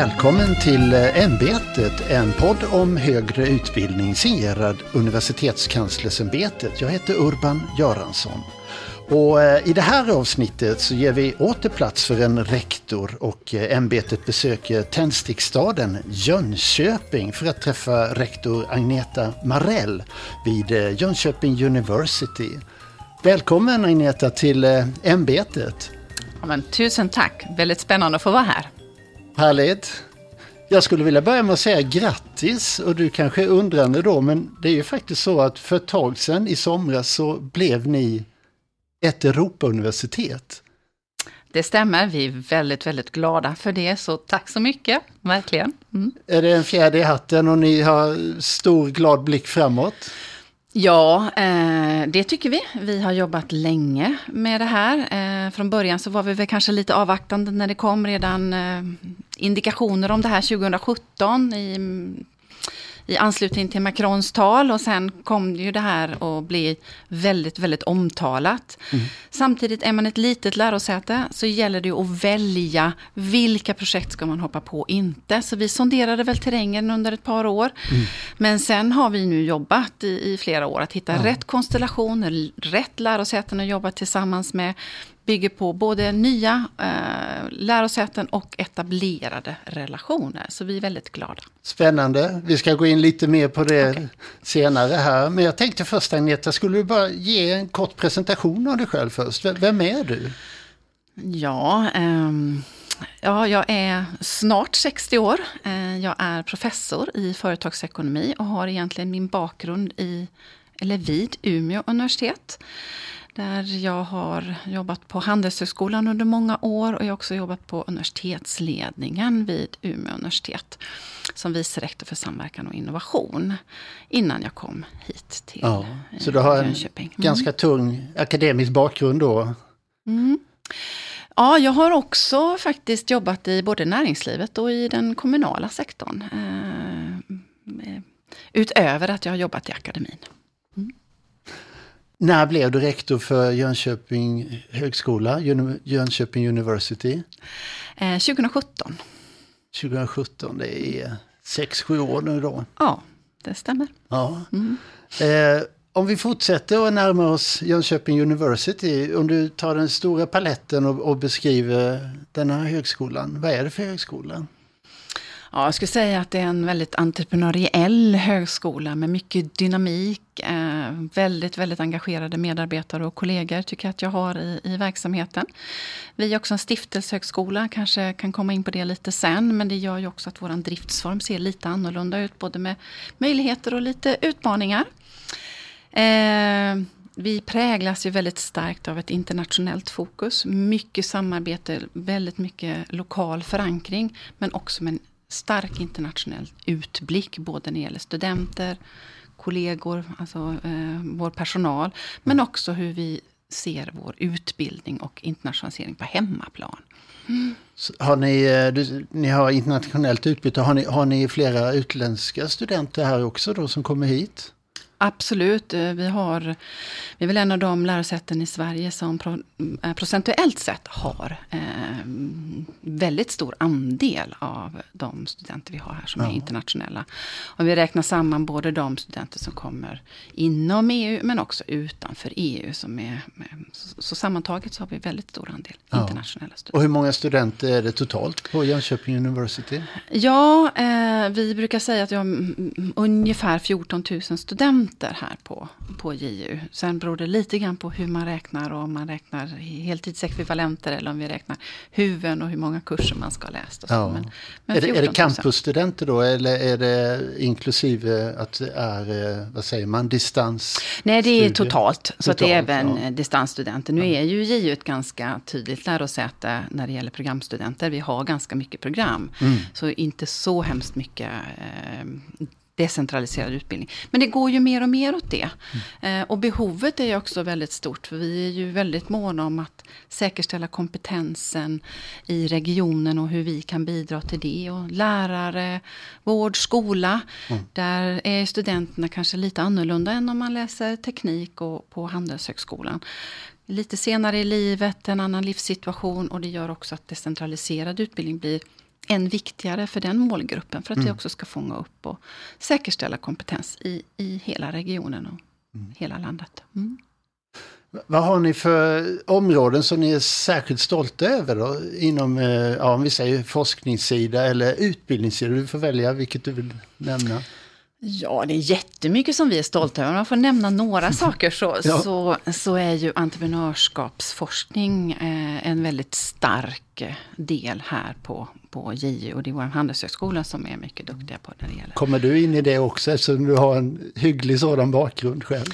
Välkommen till eh, Ämbetet, en podd om högre utbildning signerad Universitetskanslersämbetet. Jag heter Urban Göransson. Och eh, I det här avsnittet så ger vi åter plats för en rektor och eh, ämbetet besöker tändstickstaden Jönköping för att träffa rektor Agneta Marell vid Jönköping University. Välkommen Agneta till ämbetet. Ja, men, tusen tack, väldigt spännande att få vara här. Härligt. Jag skulle vilja börja med att säga grattis och du kanske är undrande då men det är ju faktiskt så att för ett tag sedan i somras så blev ni ett Europauniversitet. Det stämmer, vi är väldigt, väldigt glada för det, så tack så mycket, verkligen. Mm. Är det en fjäder i hatten och ni har stor glad blick framåt? Ja, eh, det tycker vi. Vi har jobbat länge med det här. Eh, från början så var vi väl kanske lite avvaktande när det kom redan eh, indikationer om det här 2017 i i anslutning till Macrons tal och sen kom ju det här att bli väldigt, väldigt omtalat. Mm. Samtidigt är man ett litet lärosäte så gäller det att välja vilka projekt ska man hoppa på och inte. Så vi sonderade väl terrängen under ett par år. Mm. Men sen har vi nu jobbat i, i flera år att hitta ja. rätt konstellation, rätt lärosäten att jobba tillsammans med bygger på både nya eh, lärosäten och etablerade relationer. Så vi är väldigt glada. Spännande. Vi ska gå in lite mer på det okay. senare här. Men jag tänkte först Agneta, skulle du bara ge en kort presentation av dig själv först? Vem är du? Ja, ehm, ja, jag är snart 60 år. Eh, jag är professor i företagsekonomi och har egentligen min bakgrund i, eller vid Umeå universitet. Där jag har jobbat på Handelshögskolan under många år och jag har också jobbat på universitetsledningen vid Umeå universitet. Som vice rektor för samverkan och innovation. Innan jag kom hit till ja, Så du har en mm. ganska tung akademisk bakgrund då? Mm. Ja, jag har också faktiskt jobbat i både näringslivet och i den kommunala sektorn. Eh, utöver att jag har jobbat i akademin. När blev du rektor för Jönköping högskola, Jönköping University? Eh, 2017. 2017, det är 6-7 år nu då? Ja, det stämmer. Ja. Mm. Eh, om vi fortsätter och närmar oss Jönköping University, om du tar den stora paletten och, och beskriver den här högskolan, vad är det för högskola? Ja, jag skulle säga att det är en väldigt entreprenöriell högskola med mycket dynamik. Eh, väldigt, väldigt engagerade medarbetare och kollegor tycker jag att jag har i, i verksamheten. Vi är också en stiftelsehögskola, kanske kan komma in på det lite sen. Men det gör ju också att vår driftsform ser lite annorlunda ut. Både med möjligheter och lite utmaningar. Eh, vi präglas ju väldigt starkt av ett internationellt fokus. Mycket samarbete, väldigt mycket lokal förankring. Men också med en stark internationell utblick, både när det gäller studenter, kollegor, alltså eh, vår personal, men mm. också hur vi ser vår utbildning och internationalisering på hemmaplan. Mm. Har ni, eh, du, ni har internationellt utbyte, har ni, har ni flera utländska studenter här också då som kommer hit? Absolut. Eh, vi, har, vi är väl en av de lärosäten i Sverige som pro, eh, procentuellt sett har eh, väldigt stor andel av de studenter vi har här som ja. är internationella. Om vi räknar samman både de studenter som kommer inom EU men också utanför EU. Som är, så, så sammantaget så har vi väldigt stor andel ja. internationella studenter. Och hur många studenter är det totalt på Jönköping University? Ja, eh, vi brukar säga att vi har ungefär 14 000 studenter studenter här på, på JU. Sen beror det lite grann på hur man räknar och om man räknar heltidsekvivalenter eller om vi räknar huvuden och hur många kurser man ska ha läst. Ja. Men, men är, det, är det campusstudenter då eller är det inklusive att det är, eh, vad säger man, distans? Nej, det är totalt. Så totalt, att det är även ja. distansstudenter. Nu är ju JU ett ganska tydligt lärosäte när det gäller programstudenter. Vi har ganska mycket program. Mm. Så inte så hemskt mycket eh, decentraliserad utbildning. Men det går ju mer och mer åt det. Mm. Eh, och behovet är också väldigt stort. För vi är ju väldigt måna om att säkerställa kompetensen i regionen och hur vi kan bidra till det. Och lärare, vård, skola. Mm. Där är studenterna kanske lite annorlunda än om man läser teknik och på Handelshögskolan. Lite senare i livet, en annan livssituation och det gör också att decentraliserad utbildning blir än viktigare för den målgruppen. För att mm. vi också ska fånga upp och säkerställa kompetens i, i hela regionen och mm. hela landet. Mm. Vad har ni för områden som ni är särskilt stolta över då? Inom, eh, ja, om vi säger forskningssida eller utbildningssida? Du får välja vilket du vill nämna. Ja, det är jättemycket som vi är stolta över. Om man får nämna några saker så, ja. så, så är ju entreprenörskapsforskning eh, en väldigt stark eh, del här på, på JU. Och det är vår handelshögskola som är mycket duktiga på det. Gäller. Kommer du in i det också eftersom du har en hygglig sådan bakgrund själv?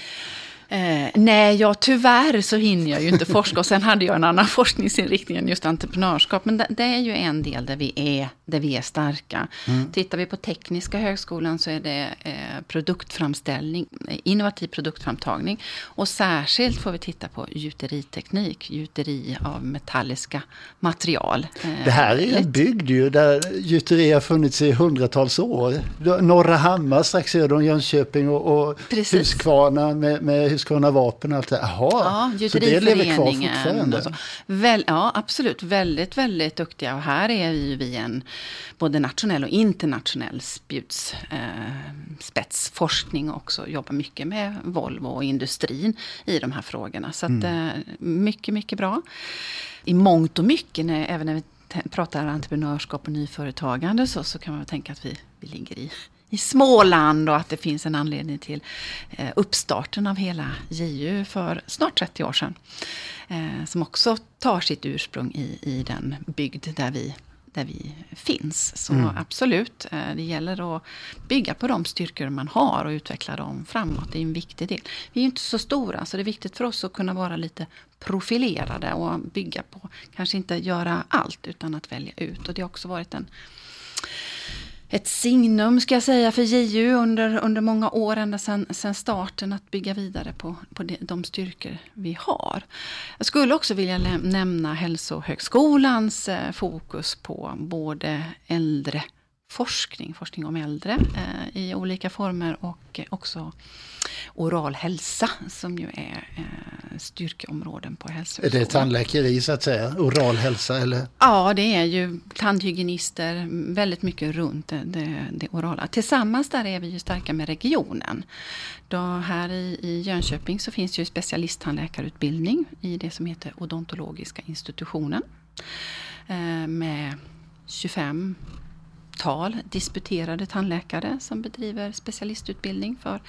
Eh, nej, ja, tyvärr så hinner jag ju inte forska. Och sen hade jag en annan forskningsinriktning än just entreprenörskap. Men det, det är ju en del där vi är, där vi är starka. Mm. Tittar vi på Tekniska högskolan så är det eh, produktframställning, innovativ produktframtagning. Och särskilt får vi titta på gjuteriteknik, gjuteri av metalliska material. Eh, det här är en bygd ju där gjuteri har funnits i hundratals år. Norra Hammar strax söder om Jönköping och, och Huskvarna med, med Husqvarna vapen och allt det Jaha, ja, så det lever kvar fortfarande? Väl, ja, absolut. Väldigt, väldigt duktiga. Och här är ju vi en både nationell och internationell spjuts, eh, spetsforskning också. Jobbar mycket med Volvo och industrin i de här frågorna. Så att, mm. eh, mycket, mycket bra. I mångt och mycket, när, även när vi pratar entreprenörskap och nyföretagande så, så kan man tänka att vi, vi ligger i i Småland och att det finns en anledning till eh, uppstarten av hela JU för snart 30 år sedan. Eh, som också tar sitt ursprung i, i den bygd där vi, där vi finns. Så mm. absolut, eh, det gäller att bygga på de styrkor man har och utveckla dem framåt. Det är en viktig del. Vi är inte så stora, så det är viktigt för oss att kunna vara lite profilerade och bygga på, kanske inte göra allt, utan att välja ut. Och det har också varit en ett signum ska jag säga för JU under, under många år, ända sedan, starten, att bygga vidare på, på de, de styrkor vi har. Jag skulle också vilja nämna Hälsohögskolans eh, fokus på både äldre forskning, forskning om äldre eh, i olika former och också oral hälsa som ju är eh, styrkeområden på hälsohögskolan. Är det tandläkeri så att säga? Oral hälsa eller? Ja, det är ju tandhygienister, väldigt mycket runt det, det, det orala. Tillsammans där är vi ju starka med regionen. Då här i, i Jönköping så finns ju specialisttandläkarutbildning i det som heter odontologiska institutionen. Eh, med 25 tal disputerade tandläkare som bedriver specialistutbildning för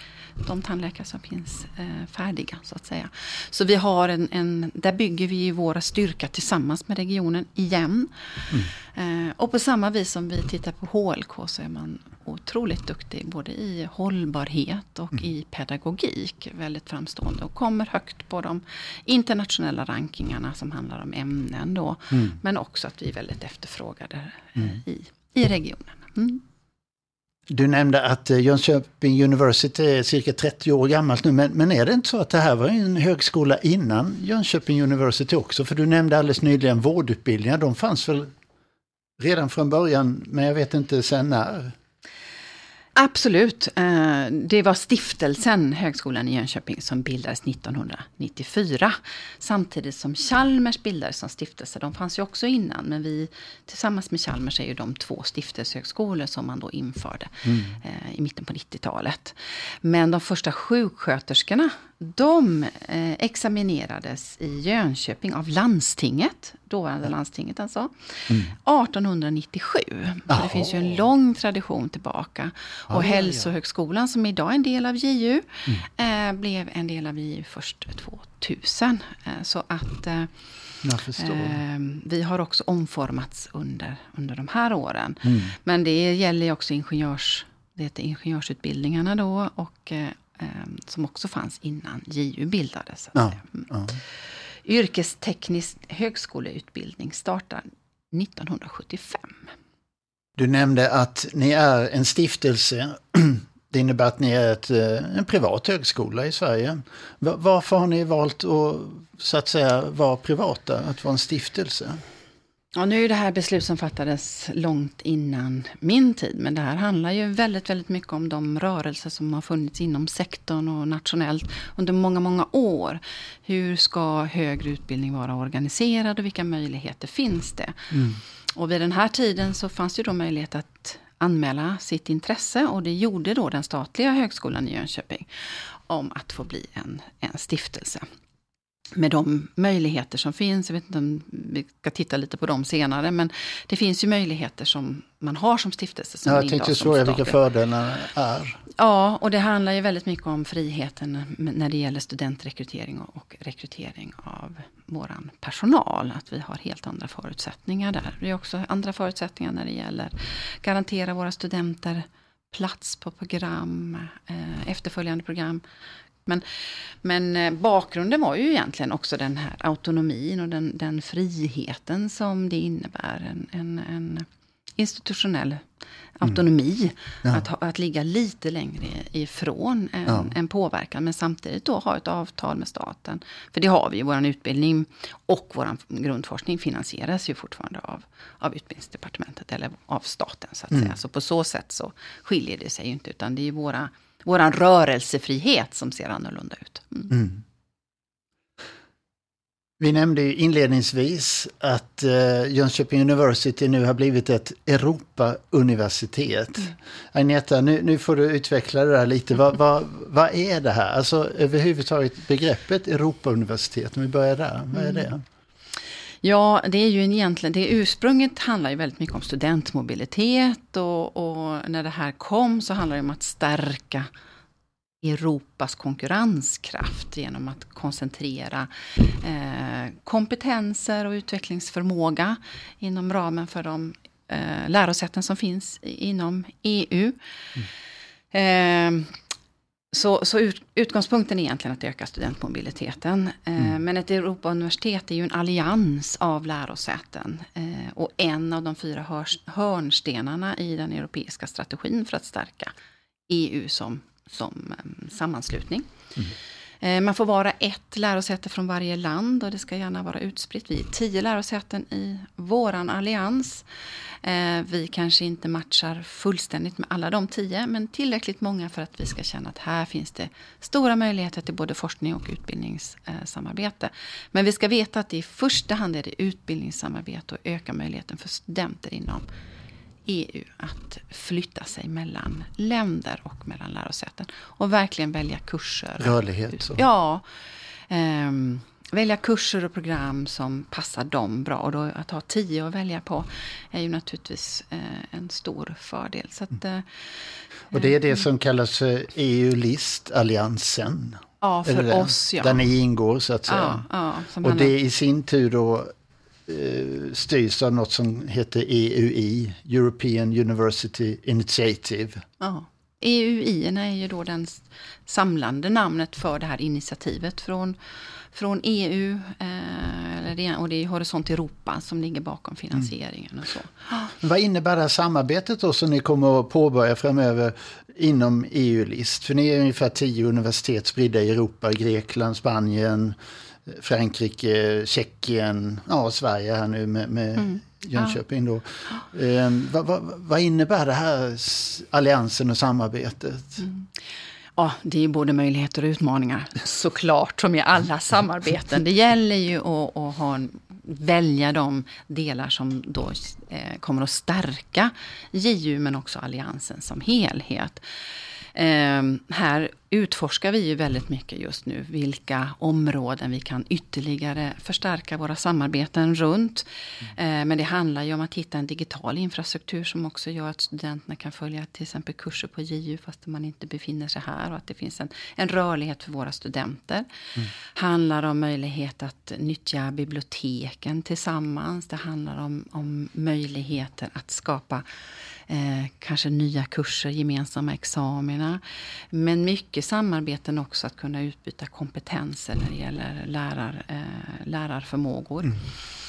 de tandläkare som finns eh, färdiga. Så att säga. Så vi har en, en, där bygger vi våra styrka tillsammans med regionen igen. Mm. Eh, och på samma vis som vi tittar på HLK så är man otroligt duktig både i hållbarhet och mm. i pedagogik. Väldigt framstående och kommer högt på de internationella rankingarna som handlar om ämnen då. Mm. Men också att vi är väldigt efterfrågade eh, mm. i i regionen. Mm. Du nämnde att eh, Jönköping University är cirka 30 år gammalt nu, men, men är det inte så att det här var en högskola innan Jönköping University också? För du nämnde alldeles nyligen vårdutbildningar, de fanns väl redan från början, men jag vet inte sen när? Absolut. Eh, det var stiftelsen Högskolan i Jönköping som bildades 1994. Samtidigt som Chalmers bildades som stiftelse. De fanns ju också innan, men vi tillsammans med Chalmers är ju de två stiftelsehögskolor som man då införde mm. Eh, i mitten på 90-talet. Men de första sjuksköterskorna de eh, examinerades i Jönköping av landstinget, dåvarande landstinget alltså, mm. 1897. Så det finns ju en lång tradition tillbaka. Och ah, Hälsohögskolan ja. som idag är en del av JU, mm. eh, blev en del av JU först 2000. Eh, så att eh, eh, vi har också omformats under, under de här åren. Mm. Men det gäller ju också ingenjörs, det heter ingenjörsutbildningarna då och eh, som också fanns innan JU bildades. Ja, mm. ja. Yrkesteknisk högskoleutbildning startar 1975. Du nämnde att ni är en stiftelse. Det innebär att ni är ett, eh, en privat högskola i Sverige. Varför har ni valt att, så att säga, vara privata, att vara en stiftelse? Ja, nu är det här beslut som fattades långt innan min tid. Men det här handlar ju väldigt, väldigt mycket om de rörelser som har funnits inom sektorn och nationellt under många, många år. Hur ska högre utbildning vara organiserad och vilka möjligheter finns det? Mm. Och vid den här tiden så fanns det då möjlighet att anmäla sitt intresse och det gjorde då den statliga högskolan i Jönköping om att få bli en, en stiftelse med de möjligheter som finns. Jag vet inte om vi ska titta lite på dem senare, men det finns ju möjligheter som man har som stiftelse. Som ja, jag tänkte fråga vilka fördelarna är. Ja, och det handlar ju väldigt mycket om friheten när det gäller studentrekrytering och rekrytering av våran personal. Att vi har helt andra förutsättningar där. Det är också andra förutsättningar när det gäller garantera våra studenter plats på program, eh, efterföljande program, men, men eh, bakgrunden var ju egentligen också den här autonomin och den, den friheten som det innebär. En, en, en institutionell autonomi. Mm. Ja. Att, att ligga lite längre ifrån en, ja. en påverkan. Men samtidigt då ha ett avtal med staten. För det har vi ju, vår utbildning och vår grundforskning finansieras ju fortfarande av, av utbildningsdepartementet. Eller av staten så att mm. säga. Så på så sätt så skiljer det sig ju inte. Utan det är ju våra vår rörelsefrihet som ser annorlunda ut. Mm. Mm. Vi nämnde inledningsvis att uh, Jönköping University nu har blivit ett Europa-universitet. Mm. Agneta, nu, nu, får du utveckla det där lite. Vad, vad, vad är det här? Alltså överhuvudtaget begreppet Europa-universitet, om vi börjar där. Vad är det? Ja, det är ju egentligen, det ursprunget handlar ju väldigt mycket om studentmobilitet och, och när det här kom så handlar det om att stärka Europas konkurrenskraft genom att koncentrera eh, kompetenser och utvecklingsförmåga inom ramen för de eh, lärosäten som finns inom EU. Mm. Eh, så, så ut, utgångspunkten är egentligen att öka studentmobiliteten. Eh, mm. Men ett Europauniversitet är ju en allians av lärosäten. Eh, och en av de fyra hörnstenarna i den europeiska strategin för att stärka EU som, som um, sammanslutning. Mm. Eh, man får vara ett lärosäte från varje land och det ska gärna vara utspritt. Vi är tio lärosäten i våran allians. Eh, vi kanske inte matchar fullständigt med alla de tio, men tillräckligt många för att vi ska känna att här finns det stora möjligheter till både forskning och utbildningssamarbete. Men vi ska veta att i första hand är det utbildningssamarbete och öka möjligheten för studenter inom EU att flytta sig mellan länder och mellan lärosäten. Och verkligen välja kurser. Rörlighet. Så. Ja. Um, välja kurser och program som passar dem bra. Och då att ha tio att välja på är ju naturligtvis eh, en stor fördel. Så att, eh, och det är det som kallas för EU-listalliansen? Ja, för oss ja. Där ni ingår så att säga. Ja, ja, och det i sin tur då eh, styrs av något som heter EUI, European University Initiative. Ja. EUI är ju då den samlande namnet för det här initiativet från, från EU. Eh, och det är Horisont Europa som ligger bakom finansieringen. Mm. och så. Vad innebär det här samarbetet då som ni kommer att påbörja framöver inom EU-list? För ni är ungefär tio universitet spridda i Europa, Grekland, Spanien, Frankrike, Tjeckien, ja Sverige här nu med, med mm. Jönköping då. Eh, vad, vad, vad, innebär det här alliansen och samarbetet? Mm. Ja, det är både möjligheter och utmaningar såklart, som i alla samarbeten. Det gäller ju att, att ha en, välja de delar som då eh, kommer att stärka JU, men också alliansen som helhet. Eh, här utforskar vi ju väldigt mycket just nu vilka områden vi kan ytterligare förstärka våra samarbeten runt. Mm. Eh, men det handlar ju om att hitta en digital infrastruktur som också gör att studenterna kan följa till exempel kurser på JU fast man inte befinner sig här och att det finns en, en rörlighet för våra studenter. Mm. handlar om möjlighet att nyttja biblioteken tillsammans. Det handlar om, om möjligheter att skapa eh, kanske nya kurser, gemensamma examina. Men mycket samarbeten också att kunna utbyta kompetenser när det gäller lärar, eh, lärarförmågor. Mm.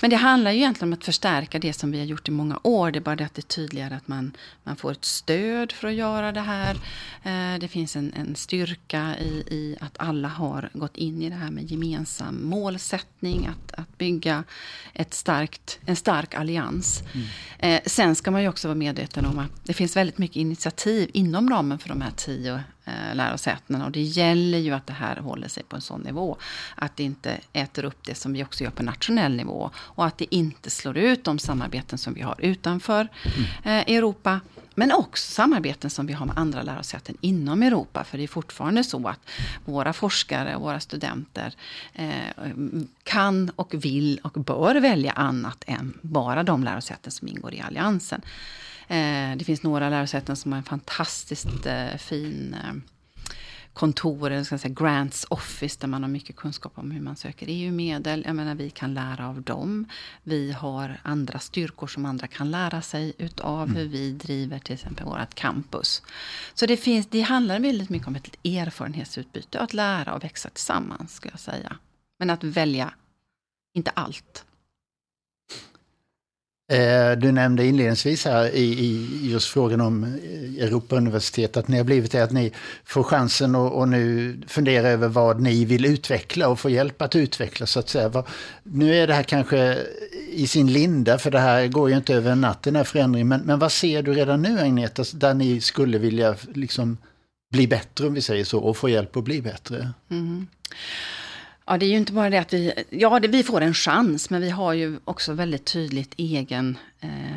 Men det handlar ju egentligen om att förstärka det som vi har gjort i många år. Det är bara det att det är tydligare att man, man får ett stöd för att göra det här. Eh, det finns en, en styrka i, i, att alla har gått in i det här med gemensam målsättning. Att, att bygga ett starkt, en stark allians. Mm. Eh, sen ska man ju också vara medveten om att det finns väldigt mycket initiativ inom ramen för de här tio eh, lärosätena. Och det gäller ju att det här håller sig på en sån nivå. Att det inte äter upp det som vi också gör på nationell nivå. Och att det inte slår ut de samarbeten som vi har utanför mm. eh, Europa. Men också samarbeten som vi har med andra lärosäten inom Europa. För det är fortfarande så att våra forskare och våra studenter eh, kan och vill och bör välja annat än bara de lärosäten som ingår i alliansen. Eh, det finns några lärosäten som har en fantastiskt eh, fin kontoren, kontor, eller ska säga grants office, där man har mycket kunskap om hur man söker EU-medel. Jag menar, vi kan lära av dem. Vi har andra styrkor som andra kan lära sig utav mm. hur vi driver till exempel vårt campus. Så det, finns, det handlar väldigt mycket om ett erfarenhetsutbyte, att lära och växa tillsammans, skulle jag säga. Men att välja, inte allt. Eh, du nämnde inledningsvis här i, i just frågan om eh, Europauniversitet att ni har blivit det att ni får chansen att och nu fundera över vad ni vill utveckla och få hjälp att utveckla så att säga. Nu är det här kanske i sin linda för det här går ju inte över en natt den här förändringen. Men, men vad ser du redan nu Agneta där ni skulle vilja liksom bli bättre om vi säger så och få hjälp att bli bättre? Mm. Ja, det är ju inte bara det att vi, ja, det, vi får en chans, men vi har ju också väldigt tydligt egen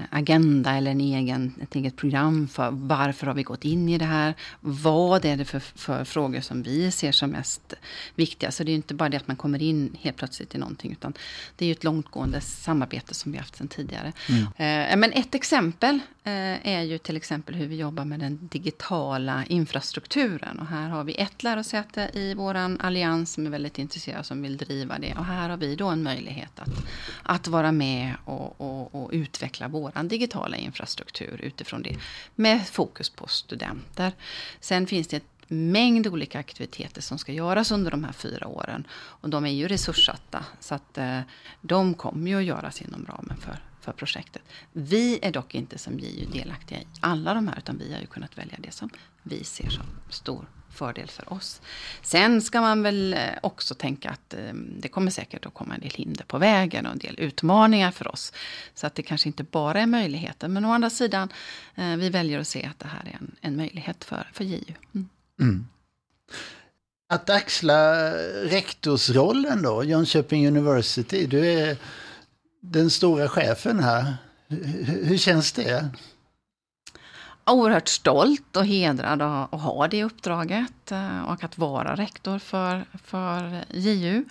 agenda eller en egen, ett eget program för varför har vi gått in i det här? Vad är det för, för frågor som vi ser som mest viktiga? Så det är ju inte bara det att man kommer in helt plötsligt i någonting, utan det är ju ett långtgående samarbete som vi haft sedan tidigare. Mm. Eh, men ett exempel eh, är ju till exempel hur vi jobbar med den digitala infrastrukturen. Och här har vi ett lärosäte i våran allians som är väldigt intresserad, som vill driva det. Och här har vi då en möjlighet att, att vara med och, och, och utveckla utveckla vår digitala infrastruktur utifrån det. Med fokus på studenter. Sen finns det ett mängd olika aktiviteter som ska göras under de här fyra åren. Och de är ju resurssatta, så att eh, de kommer ju att göras inom ramen för, för projektet. Vi är dock inte som JU delaktiga i alla de här, utan vi har ju kunnat välja det som vi ser som stor fördel för oss. Sen ska man väl eh, också tänka att eh, det kommer säkert att komma en del hinder på vägen och en del utmaningar för oss. Så att det kanske inte bara är möjligheter. Men å andra sidan, eh, vi väljer att se att det här är en, en möjlighet för, för JU. Mm. Mm. Att axla rektorsrollen då, Jönköping University, du är den stora chefen här. Hur, hur känns det? Oerhört stolt och hedrad att ha det uppdraget eh, och att vara rektor för, för JU.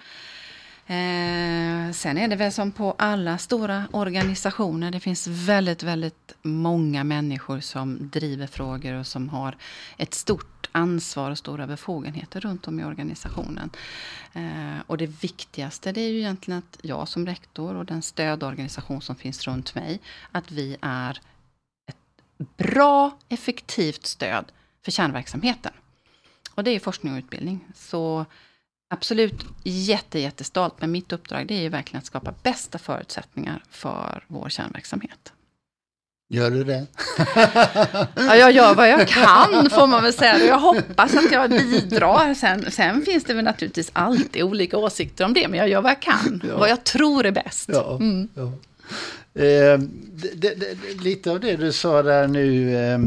Eh, sen är det väl som på alla stora organisationer. Det finns väldigt, väldigt många människor som driver frågor och som har ett stort ansvar och stora befogenheter runt om i organisationen. Eh, och det viktigaste det är ju egentligen att jag som rektor och den stödorganisation som finns runt mig, att vi är bra, effektivt stöd för kärnverksamheten. Och det är forskning och utbildning. Så absolut jätte, jättestolt, men mitt uppdrag det är ju verkligen att skapa bästa förutsättningar för vår kärnverksamhet. Gör du det? ja, jag gör vad jag kan får man väl säga. Jag hoppas att jag bidrar. Sen, sen finns det väl naturligtvis alltid olika åsikter om det, men jag gör vad jag kan. Ja. Vad jag tror är bäst. Ja, mm. ja. Eh, det, det, lite av det du sa där nu, eh,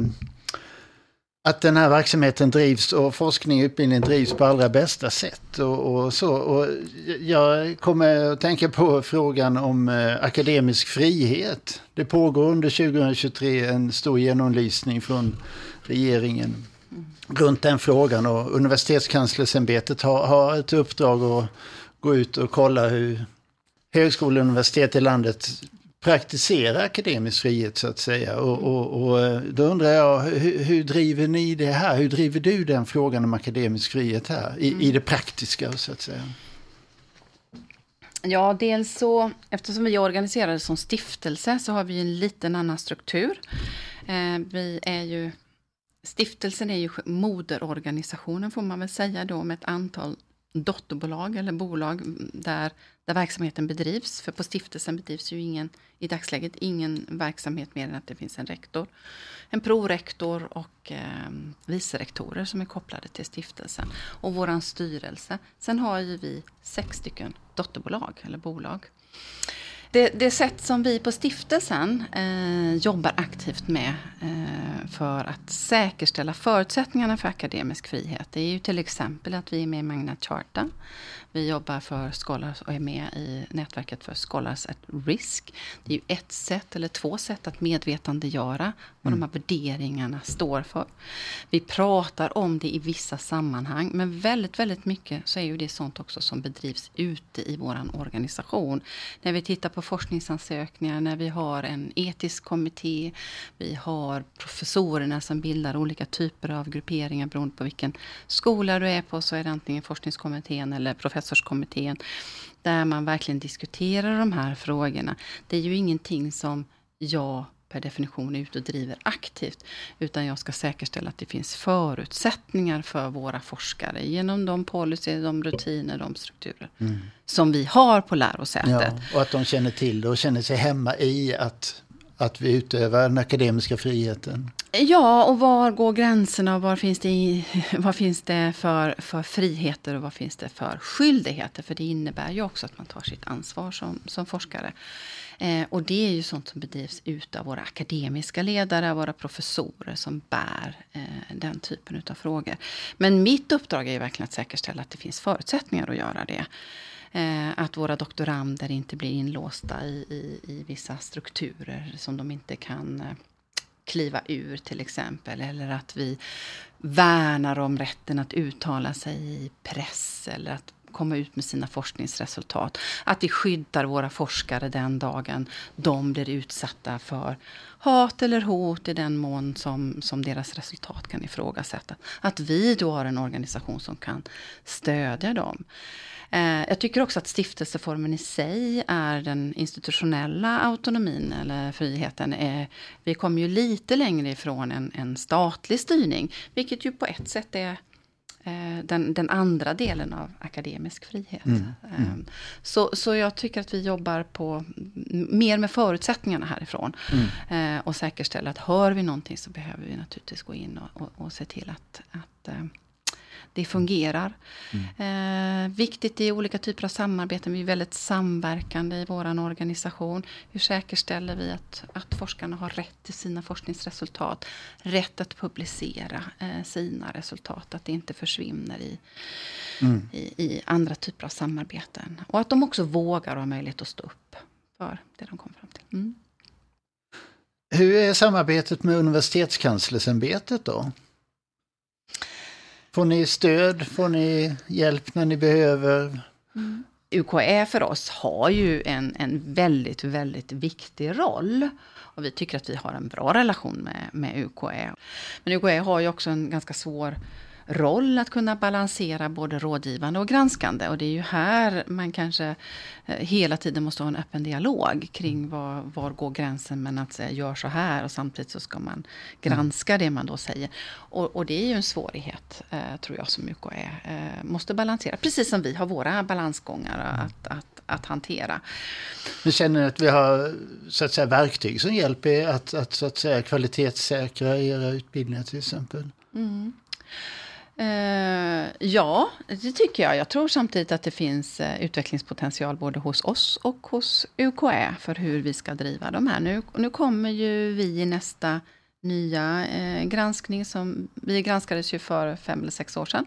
att den här verksamheten drivs och forskning och utbildning drivs på allra bästa sätt. Och, och så. Och jag kommer att tänka på frågan om eh, akademisk frihet. Det pågår under 2023 en stor genomlysning från regeringen runt den frågan och universitetskanslersämbetet har, har ett uppdrag att gå ut och kolla hur högskolor och universitet i landet praktisera akademisk frihet så att säga. Och, och, och eh, då undrar jag, hur, hur, driver ni det här? Hur driver du den frågan om akademisk frihet här i, mm. i det praktiska så att säga? Ja, dels så, eftersom vi är organiserade som stiftelse så har vi en liten annan struktur. Eh, vi är ju, stiftelsen är ju moderorganisationen får man väl säga då med ett antal dotterbolag eller bolag där, där verksamheten bedrivs. För på stiftelsen bedrivs ju ingen, i dagsläget ingen verksamhet mer än att det finns en rektor, en prorektor och eh, vicerektorer som är kopplade till stiftelsen. Och vår styrelse. Sen har ju vi sex stycken dotterbolag eller bolag. Det, det sätt som vi på stiftelsen eh, jobbar aktivt med eh, för att säkerställa förutsättningarna för akademisk frihet. Det är ju till exempel att vi är med i Magna Charta. Vi jobbar för Scholars och är med i nätverket för Scholars at Risk. Det är ju ett sätt eller två sätt att medvetandegöra vad mm. de här värderingarna står för. Vi pratar om det i vissa sammanhang, men väldigt, väldigt mycket så är ju det sånt också som bedrivs ute i vår organisation. När vi tittar på forskningsansökningar, när vi har en etisk kommitté, vi har professorerna som bildar olika typer av grupperingar beroende på vilken skola du är på, så är det antingen forskningskommittén eller professorskommittén, där man verkligen diskuterar de här frågorna. Det är ju ingenting som jag per definition är ute och driver aktivt. Utan jag ska säkerställa att det finns förutsättningar för våra forskare genom de policy, de rutiner, de strukturer mm. som vi har på lärosätet. Ja, och att de känner till det och känner sig hemma i att, att vi utövar den akademiska friheten. Ja, och var går gränserna och var finns det, vad finns det för, för friheter och vad finns det för skyldigheter? För det innebär ju också att man tar sitt ansvar som, som forskare. Eh, och det är ju sånt som bedrivs utav våra akademiska ledare, våra professorer som bär eh, den typen av frågor. Men mitt uppdrag är ju verkligen att säkerställa att det finns förutsättningar att göra det. Eh, att våra doktorander inte blir inlåsta i, i, i vissa strukturer som de inte kan eh, kliva ur till exempel. Eller att vi värnar om rätten att uttala sig i press eller att komma ut med sina forskningsresultat. Att vi skyddar våra forskare den dagen de blir utsatta för hat eller hot i den mån som, som deras resultat kan ifrågasättas. Att vi då har en organisation som kan stödja dem. Eh, jag tycker också att stiftelseformen i sig är den institutionella autonomin eller friheten. Eh, vi kommer ju lite längre ifrån en, en statlig styrning, vilket ju på ett sätt är eh, den, den, andra delen av akademisk frihet. Mm, mm. Så, så jag tycker att vi jobbar på mer med förutsättningarna härifrån. Mm. och säkerställa att hör vi någonting så behöver vi naturligtvis gå in och, och, och se till att, att det fungerar. Mm. Eh, viktigt i olika typer av samarbeten. Vi är väldigt samverkande i vår organisation. Hur säkerställer vi att, att forskarna har rätt till sina forskningsresultat? Rätt att publicera eh, sina resultat. Att det inte försvinner i, mm. i, i, andra typer av samarbeten. Och att de också vågar och har möjlighet att stå upp för det de kommer fram till. Mm. Hur är samarbetet med Universitetskanslersämbetet då? Får ni stöd? Får ni hjälp när ni behöver? Mm. UKÄ för oss har ju en, en väldigt, väldigt viktig roll. Och vi tycker att vi har en bra relation med, med UKÄ. Men UKÄ har ju också en ganska svår roll att kunna balansera både rådgivande och granskande. Och det är ju här man kanske eh, hela tiden måste ha en öppen dialog kring mm. var, var går gränsen mellan att säga gör så här och samtidigt så ska man granska det man då säger. Och, och det är ju en svårighet, eh, tror jag, som UKÄ eh, måste balansera. Precis som vi har våra balansgångar mm. att, att, att hantera. Vi känner att vi har så att säga, verktyg som hjälper att, att, så att säga, kvalitetssäkra era utbildningar till exempel? Mm. Uh, ja, det tycker jag. Jag tror samtidigt att det finns uh, utvecklingspotential både hos oss och hos UKÄ för hur vi ska driva de här. Nu, nu kommer ju vi i nästa nya uh, granskning. Som, vi granskades ju för fem eller sex år sedan.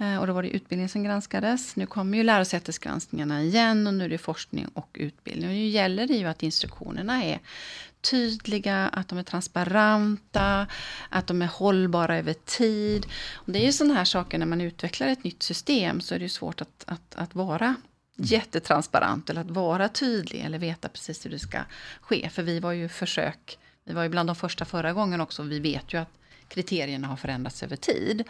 Eh, och då var det utbildning som granskades. Nu kommer ju lärosätesgranskningarna igen och nu är det forskning och utbildning. Och nu gäller det ju att instruktionerna är tydliga, att de är transparenta, att de är hållbara över tid. Och det är ju sådana här saker när man utvecklar ett nytt system så är det ju svårt att, att, att vara jättetransparent eller att vara tydlig eller veta precis hur det ska ske. För vi var ju försök, vi var ju bland de första förra gången också, vi vet ju att kriterierna har förändrats över tid.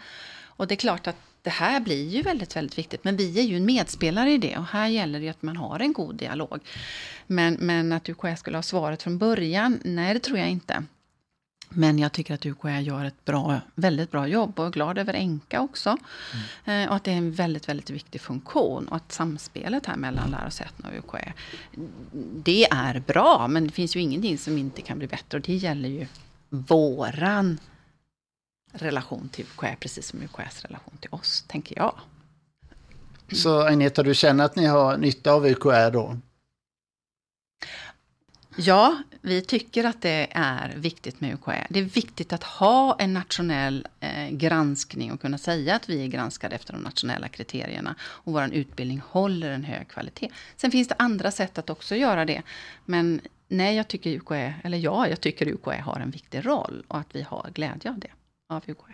Och det är klart att det här blir ju väldigt, väldigt viktigt. Men vi är ju en medspelare i det och här gäller det att man har en god dialog. Men, men att UKÄ skulle ha svaret från början, nej det tror jag inte. Men jag tycker att UKÄ gör ett bra, väldigt bra jobb och är glad över Enka också. Mm. och att det är en väldigt, väldigt viktig funktion. Och att samspelet här mellan lärosätena och UKÄ, det är bra. Men det finns ju ingenting som inte kan bli bättre. Och det gäller ju våran relation till UKÄ, precis som UKÄs relation till oss, tänker jag. Så Agneta, du känner att ni har nytta av UKÄ då? Ja, vi tycker att det är viktigt med UKÄ. Det är viktigt att ha en nationell eh, granskning och kunna säga att vi är granskade efter de nationella kriterierna och vår utbildning håller en hög kvalitet. Sen finns det andra sätt att också göra det. Men nej, jag tycker UKÄ, eller ja, jag tycker UKÄ har en viktig roll och att vi har glädje av det, av UKÄ.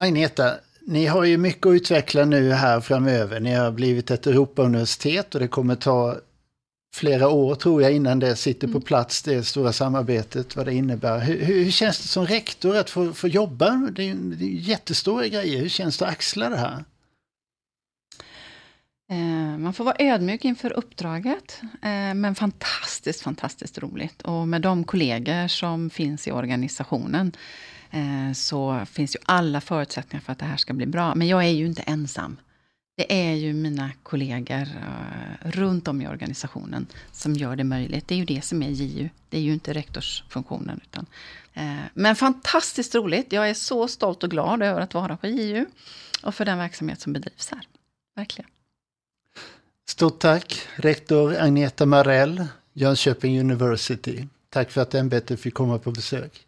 Agneta, ni har ju mycket att utveckla nu här framöver. Ni har blivit ett Europauniversitet och det kommer ta flera år tror jag innan det sitter på mm. plats, det stora samarbetet, vad det innebär. Hur, hur känns det som rektor att få, få jobba? Det är, det är jättestora grejer. Hur känns det att axla det här? Eh, man får vara ödmjuk inför uppdraget, eh, men fantastiskt, fantastiskt roligt. Och med de kollegor som finns i organisationen eh, så finns ju alla förutsättningar för att det här ska bli bra. Men jag är ju inte ensam. Det är ju mina kollegor runt om i organisationen som gör det möjligt. Det är ju det som är JU. Det är ju inte rektorsfunktionen. Utan, men fantastiskt roligt. Jag är så stolt och glad över att vara på JU och för den verksamhet som bedrivs här. Verkligen. Stort tack, rektor Agneta Marell, Jönköping University. Tack för att ämbetet fick komma på besök.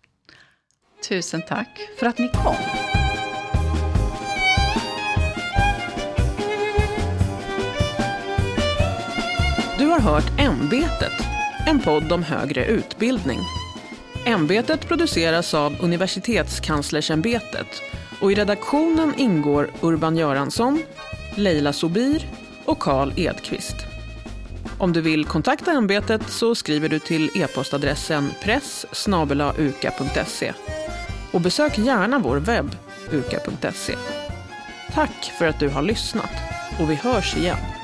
Tusen tack för att ni kom. Du har hört Ämbetet, en podd om högre utbildning. Ämbetet produceras av Universitetskanslersämbetet och i redaktionen ingår Urban Göransson, Leila Sobir och Karl Edqvist. Om du vill kontakta ämbetet så skriver du till e-postadressen press uka.se och besök gärna vår webb uka.se. Tack för att du har lyssnat och vi hörs igen.